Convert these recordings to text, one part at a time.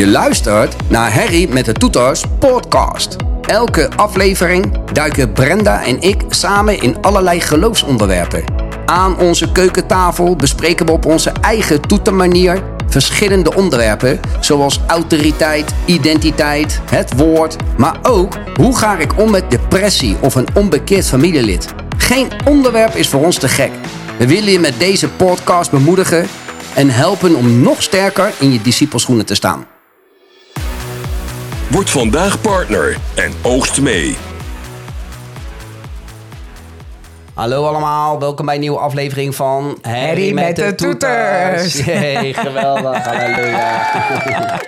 Je luistert naar Harry met de Toeters podcast. Elke aflevering duiken Brenda en ik samen in allerlei geloofsonderwerpen. Aan onze keukentafel bespreken we op onze eigen toetermanier verschillende onderwerpen, zoals autoriteit, identiteit, het woord, maar ook hoe ga ik om met depressie of een onbekeerd familielid. Geen onderwerp is voor ons te gek. We willen je met deze podcast bemoedigen en helpen om nog sterker in je discipelschoenen te staan. Word vandaag partner en oogst mee. Hallo allemaal, welkom bij een nieuwe aflevering van Harry met de Toeters. Hey, geweldig, halleluja.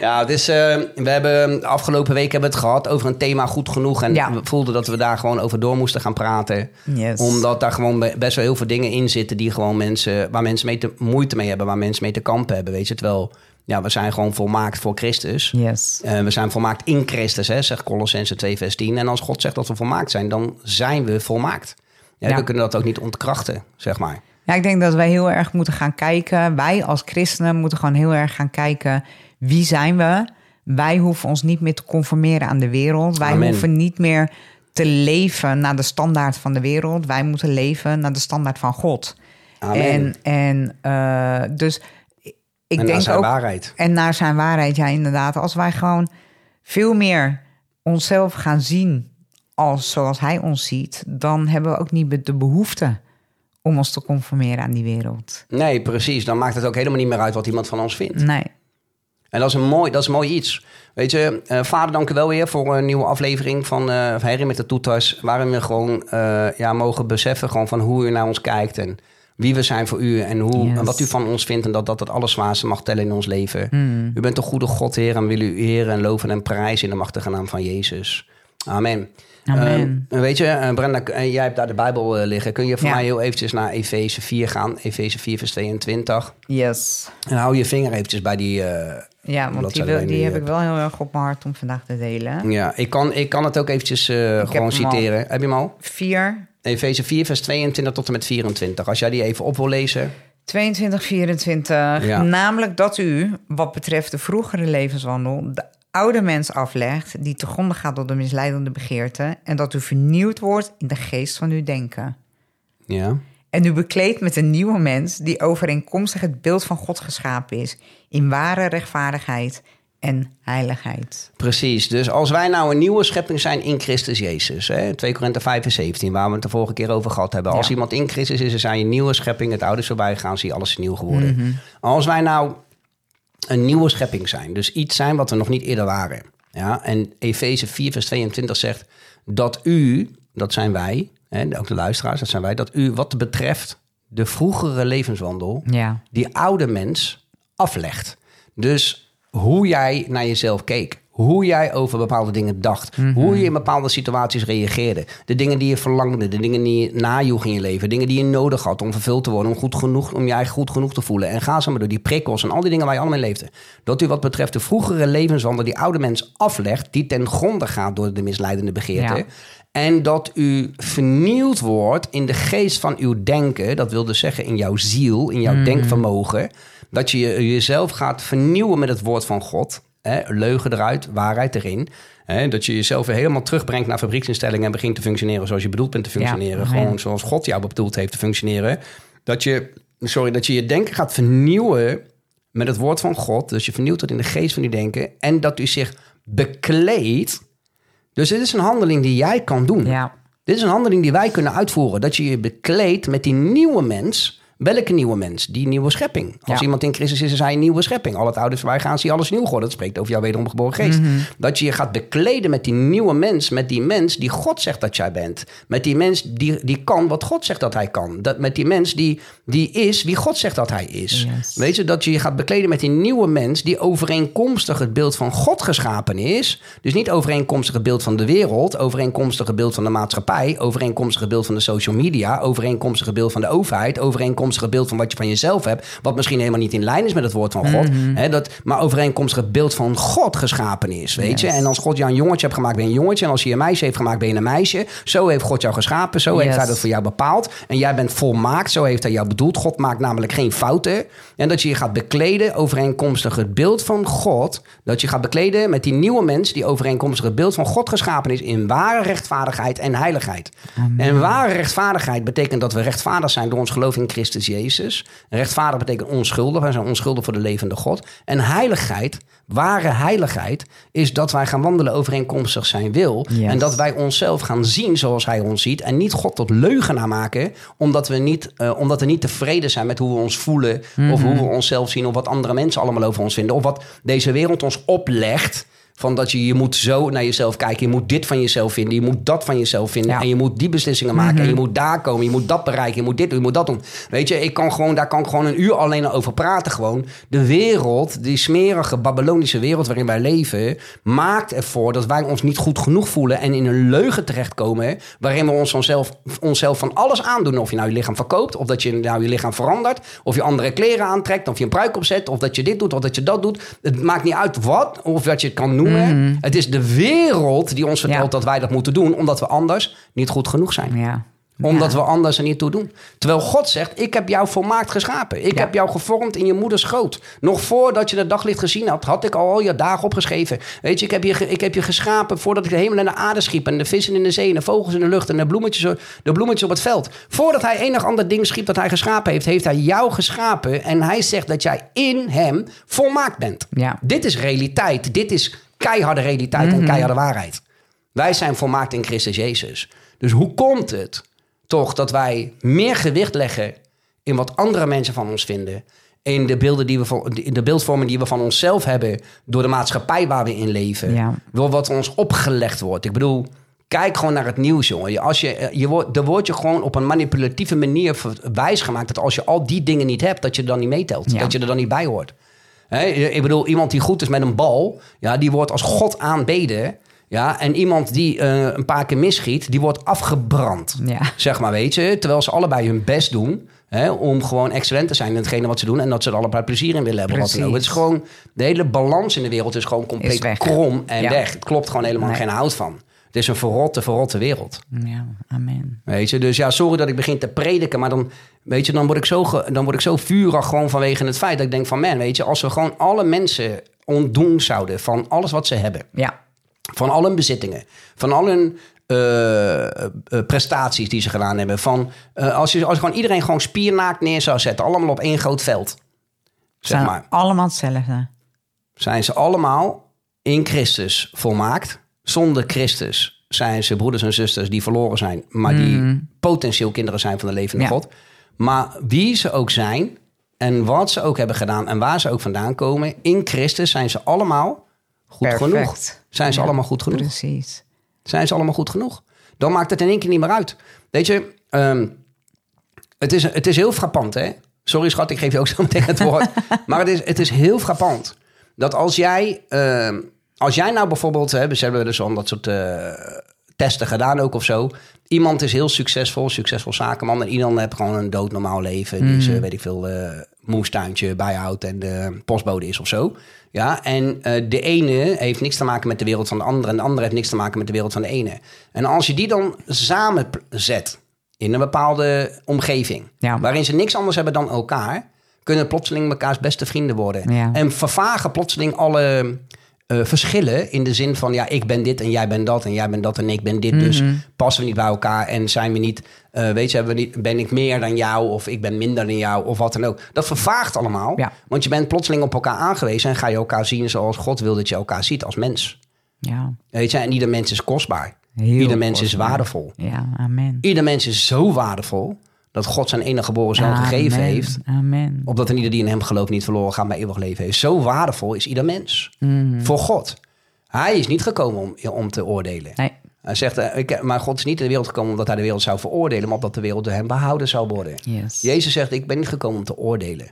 ja, het is, eh, we hebben de afgelopen week hebben we het gehad over een thema goed genoeg. En Ja. we voelden dat we daar gewoon over door moesten gaan praten. Yes. Omdat daar gewoon be- best wel heel veel dingen in zitten die gewoon mensen, waar mensen mee te, moeite mee hebben, waar mensen mee te kampen hebben. Weet je, terwijl ja, we zijn gewoon volmaakt voor Christus. Yes. Eh, we zijn volmaakt in Christus, hè, zegt Colossense 2 vers 10. En als God zegt dat we volmaakt zijn, dan zijn we volmaakt. Ja, Ja. We kunnen dat ook niet ontkrachten, zeg maar. Ja, ik denk dat wij heel erg moeten gaan kijken. Wij als christenen moeten gewoon heel erg gaan kijken. Wie zijn we? Wij hoeven ons niet meer te conformeren aan de wereld. Wij Amen. hoeven niet meer te leven naar de standaard van de wereld. Wij moeten leven naar de standaard van God. Amen. En, en eh, dus ik en denk naar zijn ook. waarheid. En naar zijn waarheid, ja, inderdaad. Als wij gewoon veel meer onszelf gaan zien als zoals hij ons ziet, dan hebben we ook niet de behoefte om ons te conformeren aan die wereld. Nee, precies. Dan maakt het ook helemaal niet meer uit wat iemand van ons vindt. Nee. En dat is een mooi, dat is mooi iets. Weet je, eh, vader, dank u wel weer voor een nieuwe aflevering van Harry met de Toeters. Waarin we gewoon eh, ja, mogen beseffen gewoon van hoe u naar ons kijkt. En wie we zijn voor u. En, hoe, Yes. en wat u van ons vindt. En dat dat het allerzwaarste mag tellen in ons leven. Hmm. U bent een goede God, Heer. En willen u eren en loven en prijzen in de machtige naam van Jezus. Amen. Amen. Eh, weet je, eh, Brenda, eh, jij hebt daar de Bijbel liggen. Kun je voor Ja. mij heel eventjes naar Efeze 4 gaan? Efeze 4 vers 22. Yes. En hou je vinger eventjes bij die... eh, Ja, want die, wil, die heb ik wel heel erg op mijn hart om vandaag te delen. Ja, ik kan, ik kan het ook eventjes heb gewoon al. citeren. Heb je hem al? 4, Efeze 4, vers 22 tot en met 24. Als jij die even op wil lezen. 22, 24. Ja. Namelijk dat u, wat betreft de vroegere levenswandel, de oude mens aflegt, die te gaat door de misleidende begeerte, en dat u vernieuwd wordt in de geest van uw denken. Ja. En u bekleedt met een nieuwe mens die overeenkomstig het beeld van God geschapen is, in ware rechtvaardigheid en heiligheid. Precies. Dus als wij nou een nieuwe schepping zijn in Christus Jezus. Hè, 2 Korinthe 5 vers 17, waar we het de vorige keer over gehad hebben. Als Ja. iemand in Christus is, dan zijn je een nieuwe schepping. Het oude is voorbij gegaan, zie je alles nieuw geworden. Mhm. Als wij nou een nieuwe schepping zijn. Dus iets zijn wat we nog niet eerder waren. Ja, en Efeze 4 vers 22 zegt dat u, dat zijn wij, hè, ook de luisteraars, dat zijn wij, dat u wat betreft de vroegere levenswandel, Ja. die oude mens aflegt. Dus hoe jij naar jezelf keek. Hoe jij over bepaalde dingen dacht. Hoe je in bepaalde situaties reageerde. De dingen die je verlangde. De dingen die je najoeg in je leven. Dingen die je nodig had om vervuld te worden. Om, goed genoeg, om eigen goed genoeg te voelen. En ga zo maar door die prikkels en al die dingen waar je allemaal in leefde. Dat u wat betreft de vroegere levenswandel die oude mens aflegt. Die ten gronde gaat door de misleidende begeerte. Ja. En dat u vernieuwd wordt in de geest van uw denken. Dat wil dus zeggen in jouw ziel, in jouw denkvermogen. Dat je je- jezelf gaat vernieuwen met het woord van God. Hè, leugen eruit, waarheid erin. Hè, dat je jezelf weer helemaal terugbrengt naar fabrieksinstellingen... en begint te functioneren zoals je bedoeld bent te functioneren. Gewoon zoals God jou bedoeld heeft te functioneren. Dat je, sorry, dat je je denken gaat vernieuwen met het woord van God. Dus je vernieuwt het in de geest van je denken. En dat u zich bekleedt. Dus dit is een handeling die jij kan doen. Ja. Dit is een handeling die wij kunnen uitvoeren. Dat je je bekleedt met die nieuwe mens. Welke nieuwe mens? Die nieuwe schepping. Als Ja. iemand in Christus is, is hij een nieuwe schepping. Al het oude is gaan, zie alles nieuw geworden. Dat spreekt over jouw wederom geboren geest. Mhm. Dat je je gaat bekleden met die nieuwe mens. Met die mens die God zegt dat jij bent. Met die mens die, die kan wat God zegt dat hij kan. Dat, met die mens die, die is wie God zegt dat hij is. Yes. Weet je, dat je je gaat bekleden met die nieuwe mens... die overeenkomstig het beeld van God geschapen is. Dus niet overeenkomstig het beeld van de wereld... overeenkomstig het beeld van de maatschappij... overeenkomstig het beeld van de social media... overeenkomstig het beeld van de overheid... overeenkomstig overeenkomstige beeld van wat je van jezelf hebt, wat misschien helemaal niet in lijn is met het woord van God, hè, dat, maar overeenkomstig het beeld van God geschapen is, weet je. En als God jou een jongetje hebt gemaakt, ben je een jongetje. En als hij een meisje heeft gemaakt, ben je een meisje. Zo heeft God jou geschapen, zo heeft hij dat voor jou bepaald. En jij bent volmaakt, zo heeft hij jou bedoeld. God maakt namelijk geen fouten. En dat je je gaat bekleden overeenkomstig het beeld van God. Dat je gaat bekleden met die nieuwe mens die overeenkomstig het beeld van God geschapen is in ware rechtvaardigheid en heiligheid. En ware rechtvaardigheid betekent dat we rechtvaardig zijn door ons geloof in Christus Jezus. Rechtvaardig betekent onschuldig. Wij zijn onschuldig voor de levende God. En heiligheid, ware heiligheid, is dat wij gaan wandelen overeenkomstig zijn wil. Yes. En dat wij onszelf gaan zien zoals hij ons ziet. En niet God tot leugenaar maken, omdat we niet, eh, omdat we niet tevreden zijn met hoe we ons voelen. Of hoe we onszelf zien. Of wat andere mensen allemaal over ons vinden. Of wat deze wereld ons oplegt. Van dat je, je moet zo naar jezelf kijken. Je moet dit van jezelf vinden. Je moet dat van jezelf vinden. Ja. En je moet die beslissingen maken. En je moet daar komen. Je moet dat bereiken. Je moet dit doen. Je moet dat doen. Weet je, ik kan gewoon, daar kan ik gewoon een uur alleen al over praten. Gewoon. De wereld, die smerige Babylonische wereld waarin wij leven, maakt ervoor dat wij ons niet goed genoeg voelen. En in een leugen terechtkomen. Waarin we ons onszelf, onszelf van alles aandoen. Of je nou je lichaam verkoopt. Of dat je nou je lichaam verandert. Of je andere kleren aantrekt. Of je een pruik opzet. Of dat je dit doet. Of dat je dat doet. Het maakt niet uit wat. Of wat je het kan noemen. Het is de wereld die ons vertelt Ja. dat wij dat moeten doen. Omdat we anders niet goed genoeg zijn Ja. omdat we anders er niet toe doen. Terwijl God zegt, ik heb jou volmaakt geschapen. Ik heb jou gevormd in je moeders schoot. Nog voordat je het daglicht gezien had, had ik al je dagen opgeschreven. Weet je, ik heb je, ik heb je geschapen voordat ik de hemel en de aarde schiep. En de vissen in de zee en de vogels in de lucht en de bloemetjes, de bloemetjes op het veld. Voordat hij enig ander ding schiep dat hij geschapen heeft, heeft hij jou geschapen. En hij zegt dat jij in hem volmaakt bent. Ja. Dit is realiteit. Dit is keiharde realiteit en keiharde waarheid. Wij zijn volmaakt in Christus Jezus. Dus hoe komt het toch dat wij meer gewicht leggen in wat andere mensen van ons vinden? In de, beelden die we van, in de beeldvorming die we van onszelf hebben door de maatschappij waar we in leven. Ja. Door wat ons opgelegd wordt. Ik bedoel, kijk gewoon naar het nieuws, jongen. Als je, je wordt, er wordt je gewoon op een manipulatieve manier wijsgemaakt dat als je al die dingen niet hebt, dat je er dan niet meetelt. Ja. Dat je er dan niet bij hoort. Ik bedoel, iemand die goed is met een bal, ja, die wordt als God aanbeden. Ja, en iemand die eh, een paar keer misschiet, die wordt afgebrand. Ja. Zeg maar, weet je. Terwijl ze allebei hun best doen hè, om gewoon excellent te zijn in hetgene wat ze doen. En dat ze er allebei plezier in willen hebben. Wat dan ook. Precies. Het is gewoon, de hele balans in de wereld is gewoon compleet Is krom en Ja. weg. Het klopt gewoon helemaal Nee. geen hout van. Het is een verrotte, verrotte wereld. Ja, amen. Weet je, dus ja, sorry dat ik begin te prediken, maar dan, weet je, dan word ik zo, ge- dan word ik zo vurig gewoon vanwege het feit dat ik denk van, man, weet je, als we gewoon alle mensen ontdoen zouden van alles wat ze hebben, Ja, van al hun bezittingen, van al hun eh, eh, prestaties die ze gedaan hebben, van eh, als, je, als gewoon iedereen gewoon spiernaakt neer zou zetten, allemaal op één groot veld, zeg maar, allemaal hetzelfde. zijn ze allemaal in Christus volmaakt. Zonder Christus zijn ze broeders en zusters die verloren zijn, maar die potentieel kinderen zijn van de levende. Ja. God. Maar wie ze ook zijn en wat ze ook hebben gedaan en waar ze ook vandaan komen, in Christus zijn ze allemaal goed Perfect. genoeg. Zijn ze Ja, allemaal goed genoeg? Precies. Zijn ze allemaal goed genoeg? Dan maakt het in één keer niet meer uit. Weet je, ehm, het, is, het is heel frappant, hè? Sorry schat, ik geef je ook zo meteen het woord. maar het is, het is heel frappant dat als jij, ehm, als jij nou bijvoorbeeld, hè, ze hebben dus al dat soort eh, testen gedaan ook of zo. Iemand is heel succesvol, succesvol zakenman en iemand heeft gewoon een doodnormaal leven. Is, eh, weet ik veel, eh moestuintje bijhoudt en de postbode is of zo. Ja, en de ene heeft niks te maken met de wereld van de andere en de andere heeft niks te maken met de wereld van de ene. En als je die dan samen zet in een bepaalde omgeving, Ja. waarin ze niks anders hebben dan elkaar, kunnen plotseling mekaars beste vrienden worden. Ja. En vervagen plotseling alle eh, verschillen in de zin van ja, ik ben dit en jij bent dat en jij bent dat en ik ben dit. Dus Mhm. passen we niet bij elkaar en zijn we niet, eh, weet je, hebben we niet, ben ik meer dan jou of ik ben minder dan jou of wat dan ook. Dat vervaagt allemaal, Ja. want je bent plotseling op elkaar aangewezen en ga je elkaar zien zoals God wil dat je elkaar ziet als mens. Ja, Weet je, en ieder mens is kostbaar. Heel ieder mens is waardevol. ja, amen. Ieder mens is zo waardevol dat God zijn enige geboren zoon gegeven heeft. Amen. Opdat een ieder die in hem gelooft niet verloren gaat, maar eeuwig leven heeft. Zo waardevol is ieder mens. Mhm. Voor God. Hij is niet gekomen om, om te oordelen. Nee, Hij zegt, eh, ik, maar God is niet in de wereld gekomen omdat hij de wereld zou veroordelen, maar opdat de wereld door hem behouden zou worden. yes. Jezus zegt, ik ben niet gekomen om te oordelen.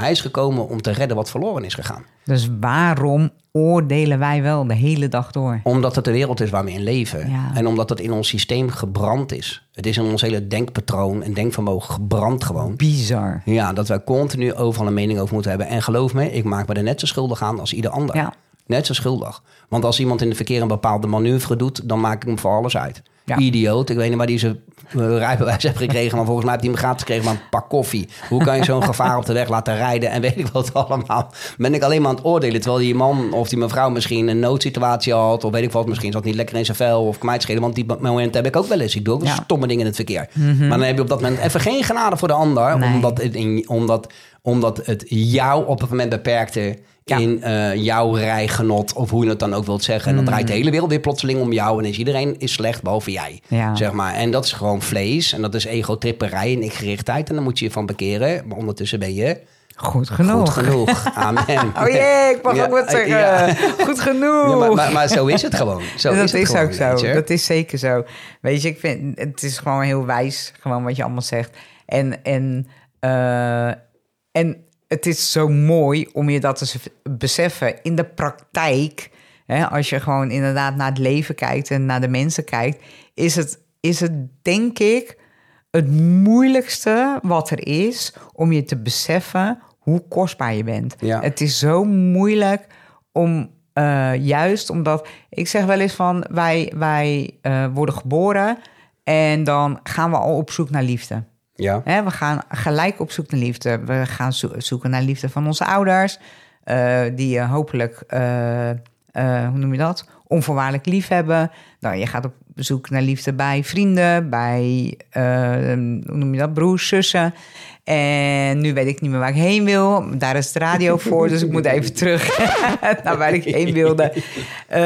Hij is gekomen om te redden wat verloren is gegaan. Dus waarom oordelen wij wel de hele dag door? Omdat het de wereld is waar we in leven. Ja. En omdat het in ons systeem gebrand is. Het is in ons hele denkpatroon en denkvermogen gebrand gewoon. Bizar. Ja, dat wij continu overal een mening over moeten hebben. En geloof me, ik maak me er net zo schuldig aan als ieder ander. Ja. Net zo schuldig. Want als iemand in het verkeer een bepaalde manoeuvre doet, dan maak ik hem voor alles uit. Ja. Idioot. Ik weet niet waar hij zijn eh, rijbewijs heeft gekregen. Maar volgens mij heeft hij hem gratis gekregen van een pak koffie. Hoe kan je zo'n gevaar op de weg laten rijden? En weet ik wat allemaal. Ben ik alleen maar aan het oordelen. Terwijl die man of die mevrouw misschien een noodsituatie had. Of weet ik wat. Misschien zat niet lekker in zijn vel. Of mij schelen. Want die moment heb ik ook wel eens. Ik doe ook Ja. Mhm. stomme dingen in het verkeer. Maar dan heb je op dat moment even geen genade voor de ander. Nee. Omdat, het in, omdat, omdat het jou op het moment beperkte Ja. in eh, jouw rijgenot, of hoe je het dan ook wilt zeggen. En dan draait de hele wereld weer plotseling om jou en is iedereen is slecht, behalve jij. Ja. Zeg maar. En dat is gewoon vlees en dat is egotripperij en ikgerichtheid. En dan moet je je van bekeren. Maar ondertussen ben je Goed genoeg. goed genoeg. Amen. Oh jee, ik mag Ja, ook wat zeggen. ja. Goed genoeg. Ja, maar, maar, maar zo is het gewoon. Zo dat is, is, het gewoon, ook zo. je. Dat is zeker zo. Weet je, ik vind het is gewoon heel wijs, gewoon wat je allemaal zegt. En, en, eh, en het is zo mooi om je dat te beseffen in de praktijk. Hè, als je gewoon inderdaad naar het leven kijkt en naar de mensen kijkt, is het, is het denk ik het moeilijkste wat er is om je te beseffen hoe kostbaar je bent. Ja. Het is zo moeilijk om eh, juist omdat ik zeg wel eens van wij, wij eh, worden geboren en dan gaan we al op zoek naar liefde. Ja. We gaan gelijk op zoek naar liefde. We gaan zo- zoeken naar liefde van onze ouders, eh, die je hopelijk, eh, eh, hoe noem je dat, onvoorwaardelijk lief hebben. Nou, je gaat op zoek naar liefde bij vrienden, bij, eh, hoe noem je dat, broers, zussen. En nu weet ik niet meer waar ik heen wil. Daar is de radio voor, dus ik moet even terug naar waar ik heen wilde. Eh,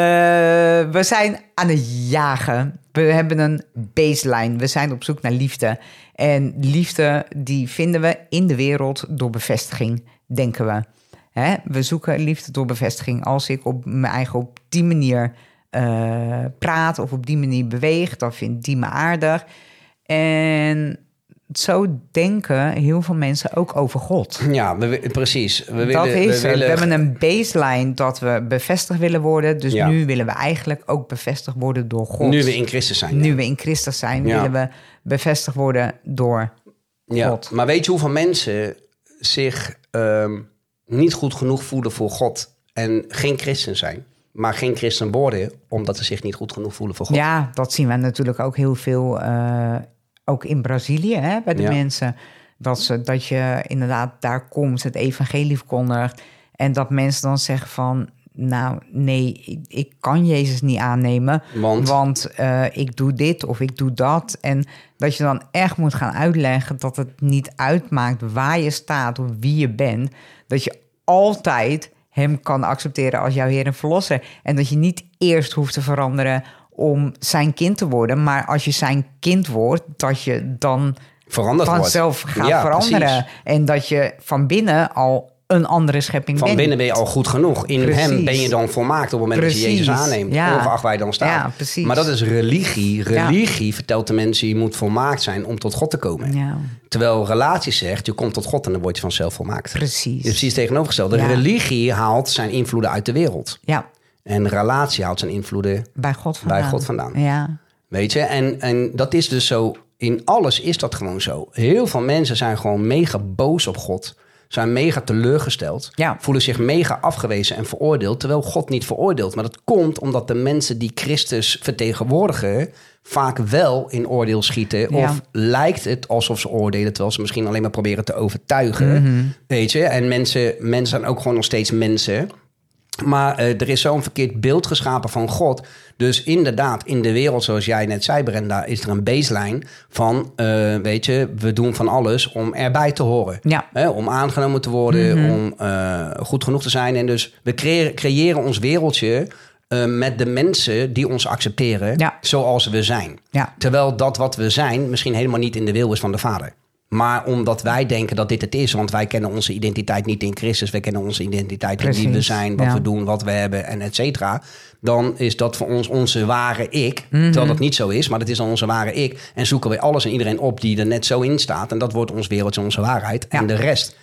we zijn aan het jagen. We hebben een baseline. We zijn op zoek naar liefde. En liefde, die vinden we in de wereld door bevestiging, denken we. Hè? We zoeken liefde door bevestiging. Als ik op mijn eigen op die manier eh, praat of op die manier beweeg, dan vindt die me aardig. En zo denken heel veel mensen ook over God. Ja, we, precies. We willen, dat is we willen hebben een baseline dat we bevestigd willen worden. Dus Ja. nu willen we eigenlijk ook bevestigd worden door God. nu we in Christus zijn. Nu we in Christus zijn, Ja. willen we bevestigd worden door God. maar weet je hoeveel mensen zich ehm, niet goed genoeg voelen voor God en geen christen zijn, maar geen christen worden omdat ze zich niet goed genoeg voelen voor God? Ja, dat zien we natuurlijk ook heel veel, eh, ook in Brazilië, hè, bij de Ja. mensen. Dat, ze, dat je inderdaad daar komt, het evangelie verkondigt. En dat mensen dan zeggen van, nou nee, ik, ik kan Jezus niet aannemen. Want? eh, ik doe dit of ik doe dat. En dat je dan echt moet gaan uitleggen dat het niet uitmaakt waar je staat of wie je bent. Dat je altijd hem kan accepteren als jouw Heer en Verlosser. En dat je niet eerst hoeft te veranderen om zijn kind te worden. Maar als je zijn kind wordt, dat je dan Veranderd wordt. vanzelf gaat Ja, veranderen. precies. En dat je van binnen al een andere schepping Van binnen ben je al goed genoeg. In Precies. hem ben je dan volmaakt op het moment dat je. Jezus aanneemt. Ja. Ongeacht waar je dan staat. Ja. Maar dat is religie. Religie vertelt de mensen je moet volmaakt zijn om tot God te komen. Ja, Terwijl relatie zegt je komt tot God en dan word je vanzelf volmaakt. precies. Precies tegenovergestelde. Ja. Religie haalt zijn invloeden uit de wereld. Ja, En relatie haalt zijn invloeden bij God vandaan. bij God vandaan. Ja, Weet je? En, en dat is dus zo. In alles is dat gewoon zo. Heel veel mensen zijn gewoon mega boos op God. Zijn mega teleurgesteld. Ja. Voelen zich mega afgewezen en veroordeeld. Terwijl God niet veroordeelt. Maar dat komt omdat de mensen die Christus vertegenwoordigen. vaak wel in oordeel schieten. Ja. Of lijkt het alsof ze oordelen. terwijl ze misschien alleen maar proberen te overtuigen. Mhm. Weet je? En mensen, mensen zijn ook gewoon nog steeds mensen. Maar eh, er is zo'n verkeerd beeld geschapen van God. Dus inderdaad, in de wereld, zoals jij net zei, Brenda, is er een baseline van, eh, weet je, we doen van alles om erbij te horen. Ja. Hè, om aangenomen te worden, om eh, goed genoeg te zijn. En dus we creëren, creëren ons wereldje met de mensen die ons accepteren Ja. zoals we zijn. Ja. Terwijl dat wat we zijn misschien helemaal niet in de wil is van de Vader. Maar omdat wij denken dat dit het is, want wij kennen onze identiteit niet in Christus, wij kennen onze identiteit in wie we zijn, wat ja. we doen, wat we hebben en et cetera. Dan is dat voor ons onze ware ik. Mhm. Terwijl dat niet zo is, maar dat is dan onze ware ik. En zoeken we alles en iedereen op die er net zo in staat. En dat wordt ons wereldje, onze waarheid. En de rest,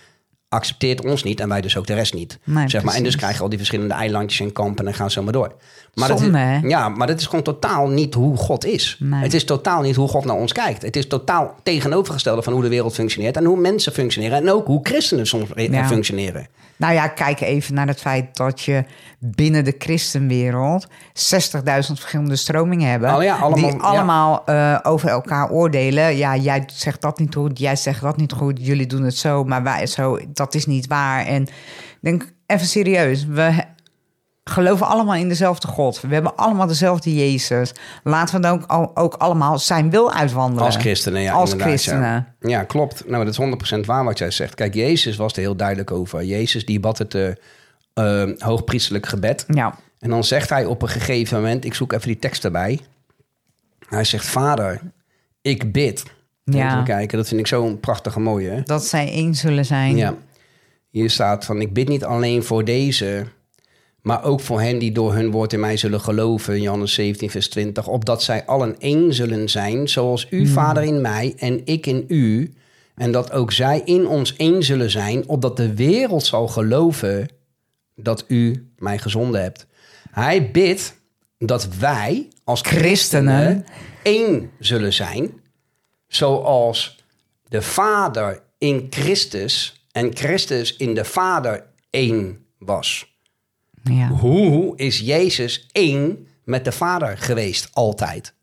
accepteert ons niet en wij dus ook de rest niet. Nee, zeg maar. En dus precies. krijg je al die verschillende eilandjes en kampen en gaan zo maar door. Maar dat Zonde, is, ja, maar dat is gewoon totaal niet hoe God is. Nee. Het is totaal niet hoe God naar ons kijkt. Het is totaal tegenovergestelde van hoe de wereld functioneert en hoe mensen functioneren en ook hoe christenen soms Ja. functioneren. Nou ja, kijk even naar het feit dat je binnen de christenwereld 60.000 verschillende stromingen hebben. Oh ja, allemaal, die ja. allemaal eh, over elkaar oordelen. Ja, jij zegt dat niet goed, jij zegt dat niet goed, jullie doen het zo, maar wij zo, dat is niet waar. En ik denk even serieus, we geloven allemaal in dezelfde God. We hebben allemaal dezelfde Jezus. Laten we dan ook, ook allemaal zijn wil uitwandelen. Als christenen, ja. Als christenen. Ja. ja, klopt. Nou, dat is 100% waar wat jij zegt. Kijk, Jezus was er heel duidelijk over. Jezus die bad het eh, hoogpriestelijk gebed. Ja. En dan zegt hij op een gegeven moment, ik zoek even die tekst erbij. Hij zegt, vader, ik bid. Ja. Kijken, dat vind ik zo'n prachtige mooie. hè? Dat zij één zullen zijn. Ja. Hier staat van, ik bid niet alleen voor deze, maar ook voor hen die door hun woord in mij zullen geloven. Johannes 17, vers 20. Opdat zij allen één zullen zijn, zoals u, vader, in mij en ik in u. En dat ook zij in ons één zullen zijn, opdat de wereld zal geloven dat u mij gezonden hebt. Hij bidt dat wij als christenen Christenen. één zullen zijn, zoals de Vader in Christus en Christus in de Vader één was. Ja. Hoe is Jezus één met de Vader geweest altijd?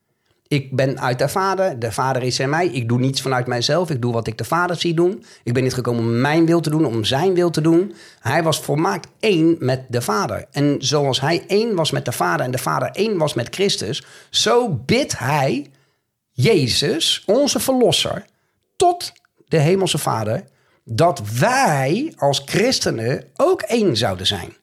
Ik ben uit de Vader, de Vader is in mij. Ik doe niets vanuit mijzelf, ik doe wat ik de Vader zie doen. Ik ben niet gekomen om mijn wil te doen, om zijn wil te doen. Hij was volmaakt één met de Vader. En zoals hij één was met de Vader en de Vader één was met Christus, zo bidt hij Jezus, onze Verlosser, tot de Hemelse Vader, dat wij als christenen ook één zouden zijn.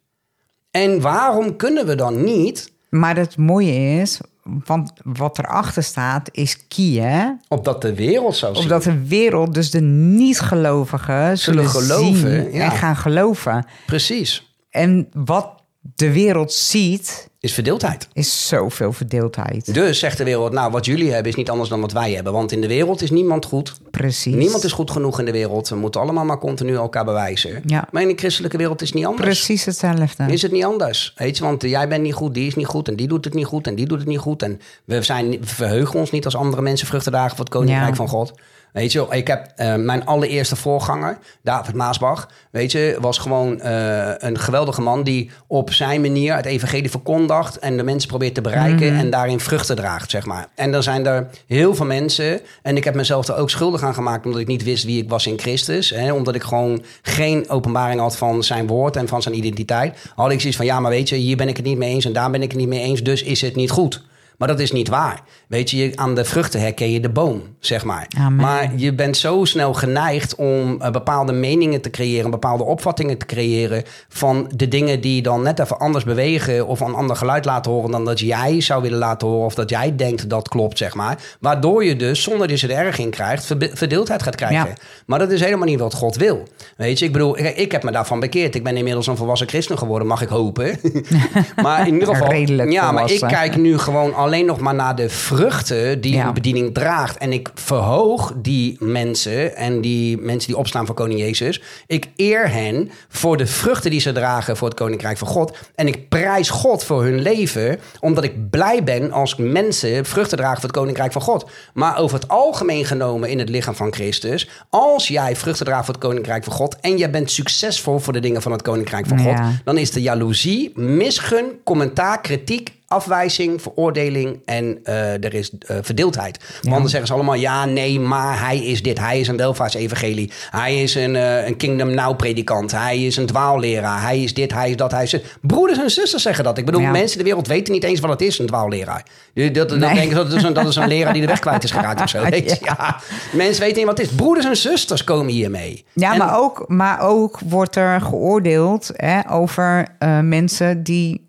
En waarom kunnen we dan niet, Maar het mooie is, want wat erachter staat, is kieën. opdat de wereld zou zien? Omdat de wereld, dus de niet-gelovigen, zullen, Zullen geloven, ja. en gaan geloven. Precies, En wat de wereld ziet, is verdeeldheid. is zoveel verdeeldheid. Dus zegt de wereld, nou wat jullie hebben is niet anders dan wat wij hebben. Want in de wereld is niemand goed. Precies. Niemand is goed genoeg in de wereld. We moeten allemaal maar continu elkaar bewijzen. Ja. Maar in de christelijke wereld is het niet anders. Precies hetzelfde. Is het niet anders? Weet je, want jij bent niet goed, die is niet goed en die doet het niet goed en die doet het niet goed. En we, zijn, we verheugen ons niet als andere mensen vruchten dragen voor het koninkrijk Ja. van God. Weet je, ik heb eh, mijn allereerste voorganger, David Maasbach, weet je, was gewoon eh, een geweldige man die op zijn manier het evangelie verkondigt en de mensen probeert te bereiken Mhm. en daarin vruchten draagt, zeg maar. En dan zijn er heel veel mensen, en ik heb mezelf er ook schuldig aan gemaakt omdat ik niet wist wie ik was in Christus, hè, omdat ik gewoon geen openbaring had van zijn woord en van zijn identiteit, had ik zoiets van, ja, maar weet je, hier ben ik het niet mee eens en daar ben ik het niet mee eens, dus is het niet goed. Maar dat is niet waar. Weet je, aan de vruchten herken je de boom, zeg maar. Amen. Maar je bent zo snel geneigd om eh, bepaalde meningen te creëren, bepaalde opvattingen te creëren van de dingen die dan net even anders bewegen of een ander geluid laten horen dan dat jij zou willen laten horen of dat jij denkt dat klopt, zeg maar. Waardoor je dus, zonder dat je er erg in krijgt, verdeeldheid gaat krijgen. Ja. Maar dat is helemaal niet wat God wil. Weet je, ik bedoel, ik, ik heb me daarvan bekeerd. Ik ben inmiddels een volwassen christen geworden, mag ik hopen. maar in ieder geval, Redelijk ja, maar ik kijk nu gewoon alleen nog maar naar de vruchten die Ja. een bediening draagt. En ik verhoog die mensen en die mensen die opstaan voor koning Jezus. Ik eer hen voor de vruchten die ze dragen voor het koninkrijk van God. En ik prijs God voor hun leven, omdat ik blij ben als mensen vruchten dragen voor het koninkrijk van God. Maar over het algemeen genomen in het lichaam van Christus, als jij vruchten draagt voor het koninkrijk van God en jij bent succesvol voor de dingen van het koninkrijk van God, dan is de jaloezie, misgun, commentaar, kritiek, afwijzing, veroordeling en eh, er is eh, verdeeldheid. Want dan zeggen ze allemaal ja, nee, maar hij is dit. Hij is een welvaartsevangelie. Hij is een, eh, een Kingdom Now predikant. Hij is een dwaalleraar. Hij is dit, hij is dat, hij is. Broeders en zusters zeggen dat. Ik bedoel, Ja. mensen in de wereld weten niet eens wat het is, een dwaalleraar. Dat, dat Nee. denken dat is, een, dat is een leraar die de weg kwijt is geraakt of zo. Weet? Ja. Mensen weten niet wat het is. Broeders en zusters komen hiermee. Ja, En- maar, ook, maar ook wordt er geoordeeld hè, over mensen die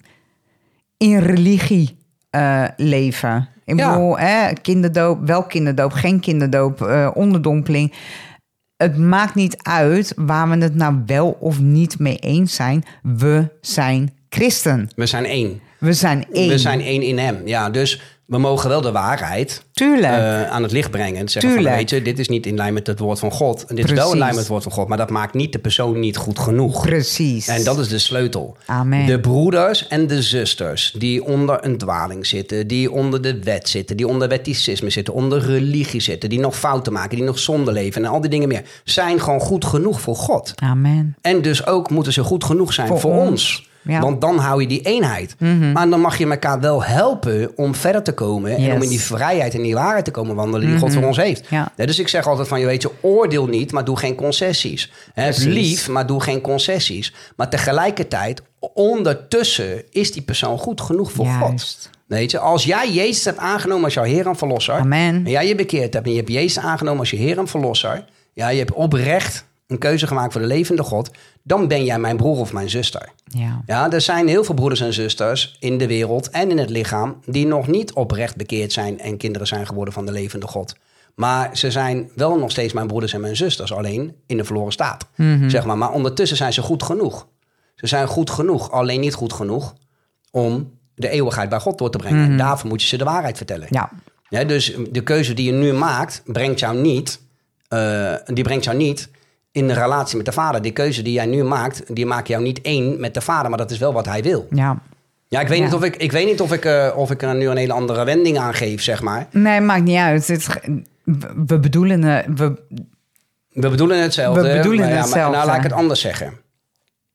in religie eh, leven. Ik Ja. bedoel, hè, kinderdoop, wel kinderdoop, geen kinderdoop, eh, onderdompeling. Het maakt niet uit waar we het nou wel of niet mee eens zijn. We zijn christen. We zijn één. We zijn één. We zijn één in hem. Ja, dus we mogen wel de waarheid eh, aan het licht brengen. En zeggen van, weet je, dit is niet in lijn met het woord van God. En dit is wel in lijn met het woord van God. Maar dat maakt niet de persoon niet goed genoeg. Precies. En dat is de sleutel. Amen. De broeders en de zusters die onder een dwaling zitten, die onder de wet zitten, die onder wetticisme zitten, onder religie zitten, die nog fouten maken, die nog zonde leven en al die dingen meer, zijn gewoon goed genoeg voor God. Amen. En dus ook moeten ze goed genoeg zijn voor, Voor ons. ons. Ja. Mhm. Want dan hou je die eenheid. Maar dan mag je elkaar wel helpen om verder te komen. En Yes. Mhm. om in die vrijheid en die waarheid te komen wandelen die God voor ons heeft. Ja. dus ik zeg altijd van, je weet je, oordeel niet, maar doe geen concessies. Lief, maar doe geen concessies. Maar tegelijkertijd, ondertussen is die persoon goed genoeg voor God. Weet je, als jij Jezus hebt aangenomen als jouw Heer en Verlosser. Amen. En jij je bekeerd hebt en je hebt Jezus aangenomen als je Heer en Verlosser. Ja, je hebt oprecht een keuze gemaakt voor de levende God. Dan ben jij mijn broer of mijn zuster. Ja. Ja, er zijn heel veel broeders en zusters in de wereld en in het lichaam. die nog niet oprecht bekeerd zijn en kinderen zijn geworden van de levende God. Maar ze zijn wel nog steeds mijn broeders en mijn zusters, alleen in de verloren staat. Mhm. Zeg maar. maar ondertussen zijn ze goed genoeg. Ze zijn goed genoeg, alleen niet goed genoeg om de eeuwigheid bij God door te brengen. En daarvoor moet je ze de waarheid vertellen. Mhm. Ja. Ja, dus de keuze die je nu maakt, brengt jou niet, eh, die brengt jou niet in de relatie met de vader. Die keuze die jij nu maakt, die maakt jou niet één met de vader, maar dat is wel wat hij wil. Ja. Ja, ik weet Ja. niet of ik, ik, weet niet of ik, eh, of ik er nu een hele andere wending aan geef, zeg maar. Nee, maakt niet uit. Het, we- bedoelen... eh, We, We bedoelen hetzelfde. We bedoelen maar ja, maar- hetzelfde. nou, laat ik het anders zeggen.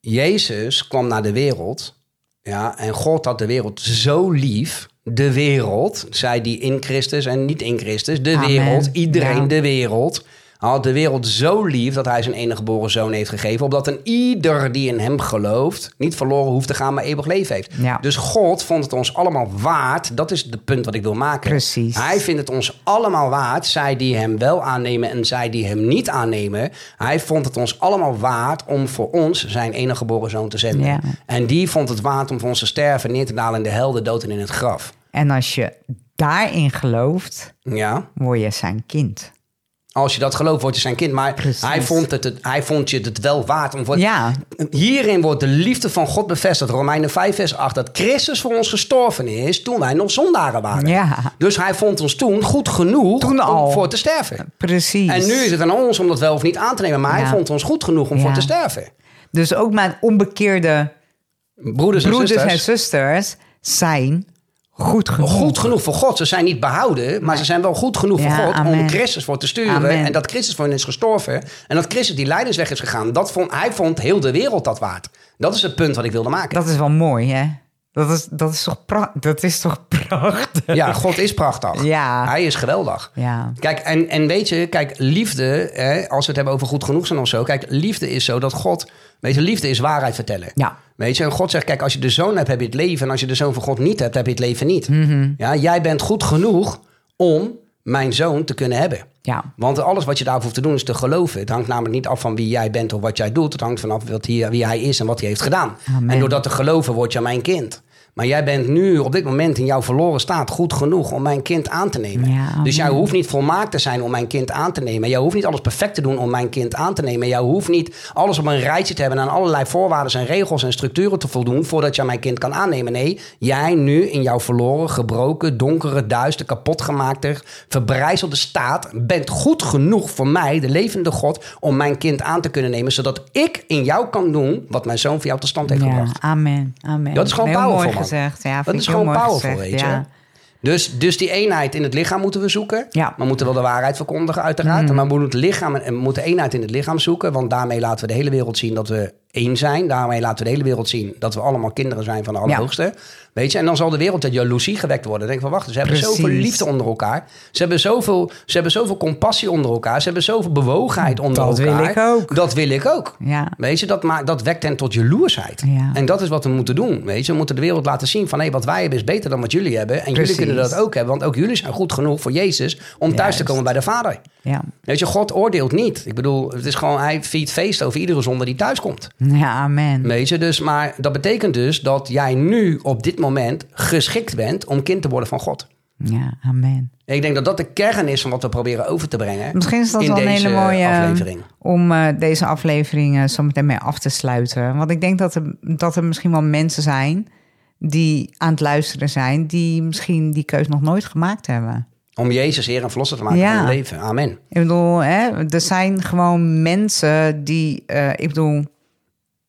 Jezus kwam naar de wereld. Ja, en God had de wereld zo lief. De wereld, zij die in Christus en niet in Christus. De Amen. wereld, iedereen Ja. de wereld. Hij had de wereld zo lief dat hij zijn enige geboren zoon heeft gegeven. Opdat een ieder die in hem gelooft niet verloren hoeft te gaan, maar eeuwig leven heeft. Ja. Dus God vond het ons allemaal waard. Dat is het punt wat ik wil maken. Precies. Hij vindt het ons allemaal waard. Zij die hem wel aannemen en zij die hem niet aannemen. Hij vond het ons allemaal waard om voor ons zijn enige geboren zoon te zenden. Ja. En die vond het waard om voor ons te sterven, neer te dalen in de hel, de dood en in het graf. en als je daarin gelooft, Ja. word je zijn kind. Als je dat gelooft, word je zijn kind. Maar Precies. hij vond, het, het- hij vond je het wel waard om voor. Ja. Hierin wordt de liefde van God bevestigd. Romeinen 5, vers 8. Dat Christus voor ons gestorven is toen wij nog zondaren waren. Ja. Dus hij vond ons toen goed genoeg Toen om voor te sterven. Precies. En nu is het aan ons om dat wel of niet aan te nemen. Maar hij vond ons goed genoeg om Ja. voor te sterven. Dus ook mijn onbekeerde Broeders, broeders en zusters zijn goed genoeg. Goed genoeg voor God. Ze zijn niet behouden, maar ze zijn wel goed genoeg Ja, voor God om. Christus voor te sturen. Amen. En dat Christus voor hen is gestorven. En dat Christus die leidensweg is gegaan. Dat vond, hij vond heel de wereld dat waard. Dat is het punt wat ik wilde maken. Dat is wel mooi, hè? Dat is, dat is, toch, pra- dat is toch prachtig? Ja, God is prachtig. Ja. Hij is geweldig. Ja. Kijk, en, en weet je, kijk, liefde, hè, als we het hebben over goed genoeg zijn of zo. Kijk, liefde is zo dat God, weet je, liefde is waarheid vertellen. Ja. Weet je, en God zegt, kijk, als je de zoon hebt, heb je het leven. En als je de zoon van God niet hebt, heb je het leven niet. Mhm. Ja, jij bent goed genoeg om mijn zoon te kunnen hebben. Ja. Want alles wat je daarvoor hoeft te doen is te geloven. Het hangt namelijk niet af van wie jij bent of wat jij doet. Het hangt vanaf wat hij, wie hij is en wat hij heeft gedaan. Amen. En door dat te geloven word je mijn kind. Maar jij bent nu op dit moment in jouw verloren staat goed genoeg om mijn kind aan te nemen. Ja, amen. dus jij hoeft niet volmaakt te zijn om mijn kind aan te nemen. Jij hoeft niet alles perfect te doen om mijn kind aan te nemen. Jij hoeft niet alles op een rijtje te hebben en aan allerlei voorwaarden en regels en structuren te voldoen voordat je mijn kind kan aannemen. Nee, jij nu in jouw verloren, gebroken, donkere, duister, kapotgemaakte, verbrijzelde staat bent goed genoeg voor mij, de levende God, om mijn kind aan te kunnen nemen, zodat ik in jou kan doen wat mijn zoon voor jou tot stand heeft Ja, gebracht. amen, amen. Dat is gewoon powerful. Gezegd. Ja, Dat is gewoon powerful, gezegd, weet je. ja. Dus, dus die eenheid in het lichaam moeten we zoeken. Ja. Mm. We moeten wel de waarheid verkondigen, uiteraard. Maar we moeten, het lichaam, en we moeten eenheid in het lichaam zoeken. Want daarmee laten we de hele wereld zien dat we één zijn. Daarmee laten we de hele wereld zien dat we allemaal kinderen zijn van de Allerhoogste. Weet je, en dan zal de wereld uit jaloezie gewekt worden. Dan denk van, wacht, ze hebben Precies. zoveel liefde onder elkaar. Ze hebben zoveel, ze hebben zoveel compassie onder elkaar. Ze hebben zoveel bewogenheid onder Dat wil elkaar. ik ook. Dat wil ik ook. Ja. Weet je, dat, maakt, dat wekt hen tot jaloersheid. Ja. En dat is wat we moeten doen. Weet je, we moeten de wereld laten zien van hé, wat wij hebben is beter dan wat jullie hebben. En Precies. jullie kunnen dat ook hebben, want ook jullie zijn goed genoeg voor Jezus om thuis te komen bij de Vader. Ja. Weet je, God oordeelt niet. Ik bedoel, het is gewoon, hij viert feest over iedere zonde die thuis komt. Ja, amen. Weet je, dus, maar dat betekent dus dat jij nu op dit moment geschikt bent om kind te worden van God. Ja, amen. Ik denk dat dat de kern is van wat we proberen over te brengen. Misschien is dat in wel een deze hele mooie aflevering. om eh, deze aflevering eh, zo meteen mee af te sluiten. Want ik denk dat er, dat er misschien wel mensen zijn die aan het luisteren zijn, die misschien die keus nog nooit gemaakt hebben. Om Jezus Heer en Verlosser te maken Ja. van hun leven. Amen. Ik bedoel, hè, er zijn gewoon mensen die, eh, ik bedoel,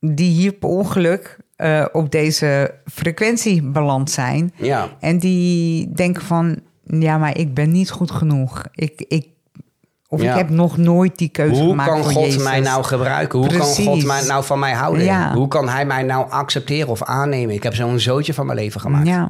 die hier per ongeluk eh, op deze frequentie beland zijn. Ja. En die denken van, ja, maar ik ben niet goed genoeg. Ik, ik, of Ja. ik heb nog nooit die keuze Hoe gemaakt kan voor God Jezus. mij nou gebruiken? Hoe kan. God mij nou van mij houden? Ja. Hoe kan hij mij nou accepteren of aannemen? Ik heb zo'n zootje van mijn leven gemaakt. Ja,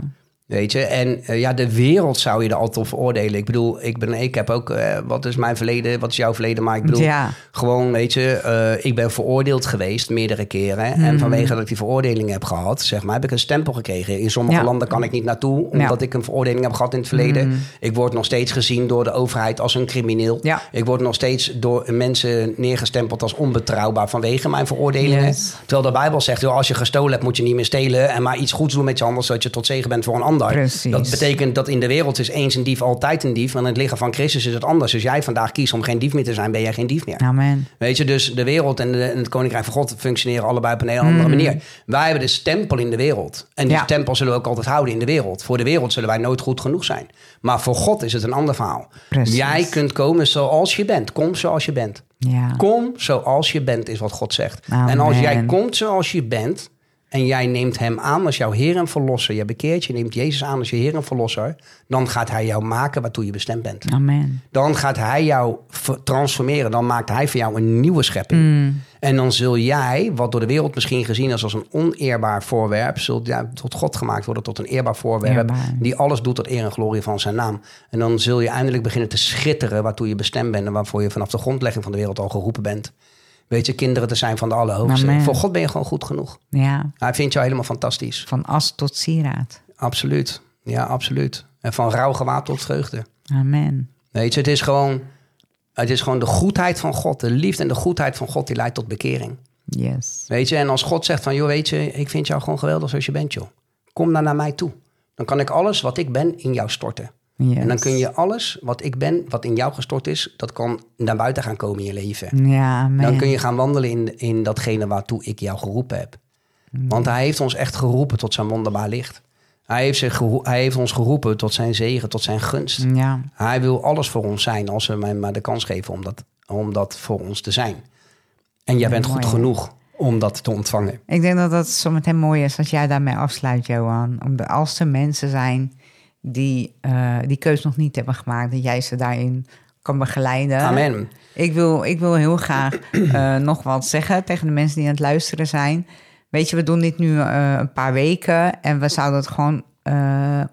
Weet je, en eh, ja, de wereld zou je er altijd op veroordelen. Ik bedoel, ik, ben, ik heb ook, eh, wat is mijn verleden, wat is jouw verleden? Maar ik bedoel, Ja. gewoon, weet je, eh, ik ben veroordeeld geweest meerdere keren. En vanwege dat ik die veroordeling heb gehad, zeg maar, heb ik een stempel gekregen. In sommige Ja. landen kan ik niet naartoe, omdat Ja. Ik een veroordeling heb gehad in het verleden. Ik word nog steeds gezien door de overheid als een crimineel. Ik word nog steeds door mensen neergestempeld als onbetrouwbaar vanwege mijn veroordelingen. Yes. Terwijl de Bijbel zegt, joh, als je gestolen hebt, moet je niet meer stelen en maar iets goeds doen met je handen, zodat je tot zegen bent voor een ander. Precies. Dat betekent dat in de wereld is eens een dief altijd een dief, maar in het lichaam van Christus is het anders. Als jij vandaag kiest om geen dief meer te zijn, ben jij geen dief meer. amen. Weet je, dus de wereld en, de- en het koninkrijk van God functioneren allebei op een hele andere manier. Wij hebben de stempel in de wereld. En die Ja. stempel zullen we ook altijd houden in de wereld. Voor de wereld zullen wij nooit goed genoeg zijn. Maar voor God is het een ander verhaal. Precies. Jij kunt komen zoals je bent. Kom zoals je bent. Ja. Kom zoals je bent, is wat God zegt. Amen. En als jij komt zoals je bent en jij neemt hem aan als jouw Heer en Verlosser, je bekeert je, neemt Jezus aan als je Heer en Verlosser, dan gaat hij jou maken waartoe je bestemd bent. Amen. Dan gaat hij jou transformeren. Dan maakt hij voor jou een nieuwe schepping. Mm. En dan zul jij, wat door de wereld misschien gezien is als een oneerbaar voorwerp, zult jij tot God gemaakt worden tot een eerbaar voorwerp. Eerbaar. Die alles doet tot eer en glorie van zijn naam. En dan zul je eindelijk beginnen te schitteren waartoe je bestemd bent. En waarvoor je vanaf de grondlegging van de wereld al geroepen bent. Weet je, kinderen te zijn van de Allerhoogste. Amen. Voor God ben je gewoon goed genoeg. Ja, Hij vindt jou helemaal fantastisch. van as tot sieraad. Absoluut. Ja, absoluut. En van rouw gewaad tot vreugde. Amen. Weet je, het is gewoon, het is gewoon de goedheid van God. De liefde en de goedheid van God die leidt tot bekering. Yes. Weet je, en als God zegt van, joh, weet je, ik vind jou gewoon geweldig zoals je bent, joh. Kom dan naar mij toe. Dan kan ik alles wat ik ben in jou storten. Yes. En dan kun je alles wat ik ben, wat in jou gestort is, dat kan naar buiten gaan komen in je leven. Ja. Dan kun je gaan wandelen in, in datgene waartoe ik jou geroepen heb. Want hij heeft ons echt geroepen tot zijn wonderbaar licht. Hij heeft, zich hij heeft ons geroepen tot zijn zegen, tot zijn gunst. Ja, Hij wil alles voor ons zijn als we hem maar de kans geven om dat, om dat voor ons te zijn. En jij bent goed mooi, genoeg om dat te ontvangen. ik denk dat dat zo meteen mooi is als jij daarmee afsluit, Johan. Om de, als er mensen zijn die eh, die keus nog niet hebben gemaakt, dat jij ze daarin kan begeleiden. Amen. Ik wil, ik wil heel graag eh, nog wat zeggen tegen de mensen die aan het luisteren zijn. Weet je, we doen dit nu eh, een paar weken en we zouden het gewoon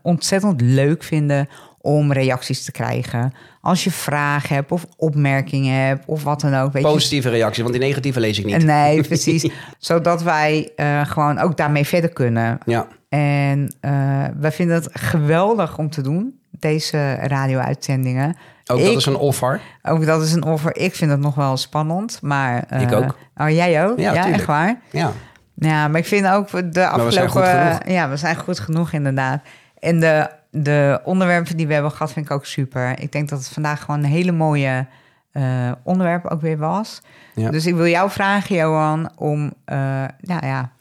ontzettend leuk vinden om reacties te krijgen. Als je vragen hebt of opmerkingen hebt of wat dan ook. Weet je, Positieve reactie, want die negatieve lees ik niet. Nee, precies. Zodat wij eh, gewoon ook daarmee verder kunnen. Ja, En eh we vinden het geweldig om te doen, deze radio-uitzendingen. ook Ik- dat is een offer. Ook dat is een offer. Ik vind het nog wel spannend, maar... eh, Ik ook. Oh, jij ook? Ja, Ja, echt waar? Ja, Ja, maar ik vind ook de we zijn afgelopen... goed genoeg. Ja, we zijn goed genoeg inderdaad. En de, de onderwerpen die we hebben gehad vind ik ook super. Ik denk dat het vandaag gewoon een hele mooie eh, onderwerp ook weer was. Ja. Dus ik wil jou vragen, Johan, om... eh nou ja,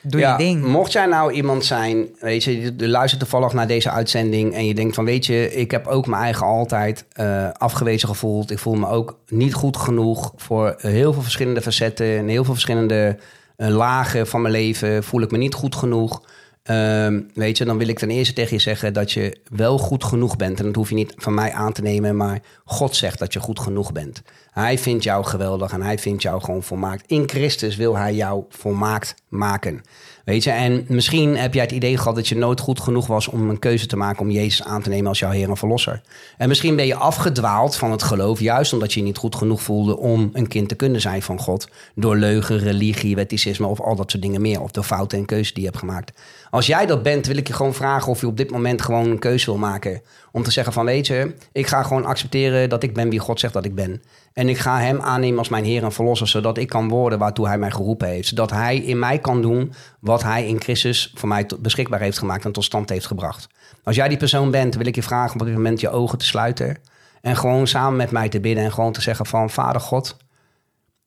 doe ja, je ding. Mocht jij nou iemand zijn, weet je, je luistert toevallig naar deze uitzending en je denkt van, weet je, ik heb ook mijn eigen altijd eh, afgewezen gevoeld. Ik voel me ook niet goed genoeg voor heel veel verschillende facetten en heel veel verschillende lagen van mijn leven. Voel ik me niet goed genoeg. Ehm, weet je, dan wil ik ten eerste tegen je zeggen dat je wel goed genoeg bent. En dat hoef je niet van mij aan te nemen, maar God zegt dat je goed genoeg bent. Hij vindt jou geweldig en hij vindt jou gewoon volmaakt. In Christus wil hij jou volmaakt maken. Weet je, en misschien heb jij het idee gehad dat je nooit goed genoeg was om een keuze te maken om Jezus aan te nemen als jouw Heer en Verlosser. En misschien ben je afgedwaald van het geloof, juist omdat je je niet goed genoeg voelde om een kind te kunnen zijn van God. Door leugen, religie, wetticisme of al dat soort dingen meer. Of door fouten en keuzes die je hebt gemaakt. Als jij dat bent, wil ik je gewoon vragen of je op dit moment gewoon een keuze wil maken. Om te zeggen van weet je, ik ga gewoon accepteren dat ik ben wie God zegt dat ik ben. En ik ga hem aannemen als mijn Heer en Verlosser, zodat ik kan worden waartoe hij mij geroepen heeft. Zodat hij in mij kan doen wat hij in Christus voor mij beschikbaar heeft gemaakt en tot stand heeft gebracht. Als jij die persoon bent, wil ik je vragen om op dit moment je ogen te sluiten. En gewoon samen met mij te bidden en gewoon te zeggen van Vader God,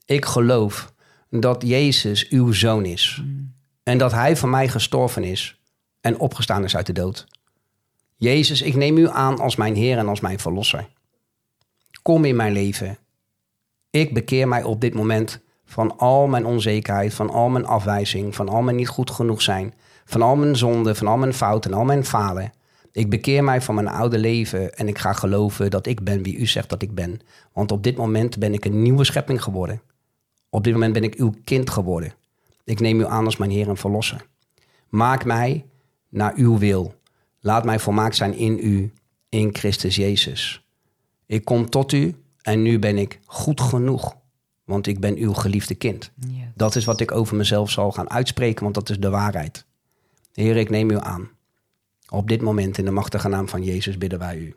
ik geloof dat Jezus uw zoon is. En dat hij voor mij gestorven is. en opgestaan is uit de dood. Jezus, ik neem u aan als mijn Heer en als mijn Verlosser. Kom in mijn leven. Ik bekeer mij op dit moment van al mijn onzekerheid, van al mijn afwijzing, van al mijn niet goed genoeg zijn, van al mijn zonden, van al mijn fouten en al mijn falen. Ik bekeer mij van mijn oude leven en ik ga geloven dat ik ben wie u zegt dat ik ben. Want op dit moment ben ik een nieuwe schepping geworden. Op dit moment ben ik uw kind geworden. Ik neem u aan als mijn Heer en Verlosser. Maak mij naar uw wil. Laat mij volmaakt zijn in u, in Christus Jezus. Ik kom tot u en nu ben ik goed genoeg, want ik ben uw geliefde kind. Dat is wat ik over mezelf zal gaan uitspreken, want dat is de waarheid. Heer, ik neem u aan. Op dit moment in de machtige naam van Jezus bidden wij u.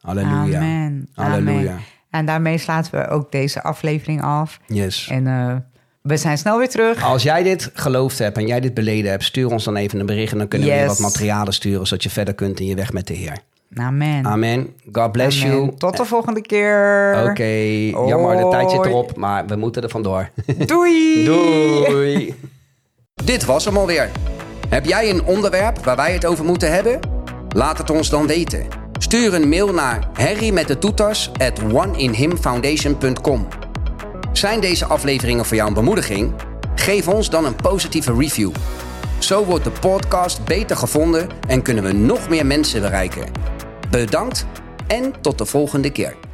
Halleluja. Amen. Halleluja. Amen. En daarmee sluiten we ook deze aflevering af. Yes. En eh, we zijn snel weer terug. Als jij dit geloofd hebt en jij dit beleden hebt, stuur ons dan even een bericht en dan kunnen we je wat materialen sturen, zodat je verder kunt in je weg met de Heer. Amen. Amen. God bless Amen. you. Tot de volgende keer. Oké, jammer, de tijd zit erop, maar we moeten er vandoor. Doei. Doei. Dit was hem alweer. Heb jij een onderwerp waar wij het over moeten hebben? Laat het ons dan weten. Stuur een mail naar harry met de toeters at oneinhimfoundation.com. Zijn deze afleveringen voor jou een bemoediging? Geef ons dan een positieve review. Zo wordt de podcast beter gevonden en kunnen we nog meer mensen bereiken. Bedankt en tot de volgende keer.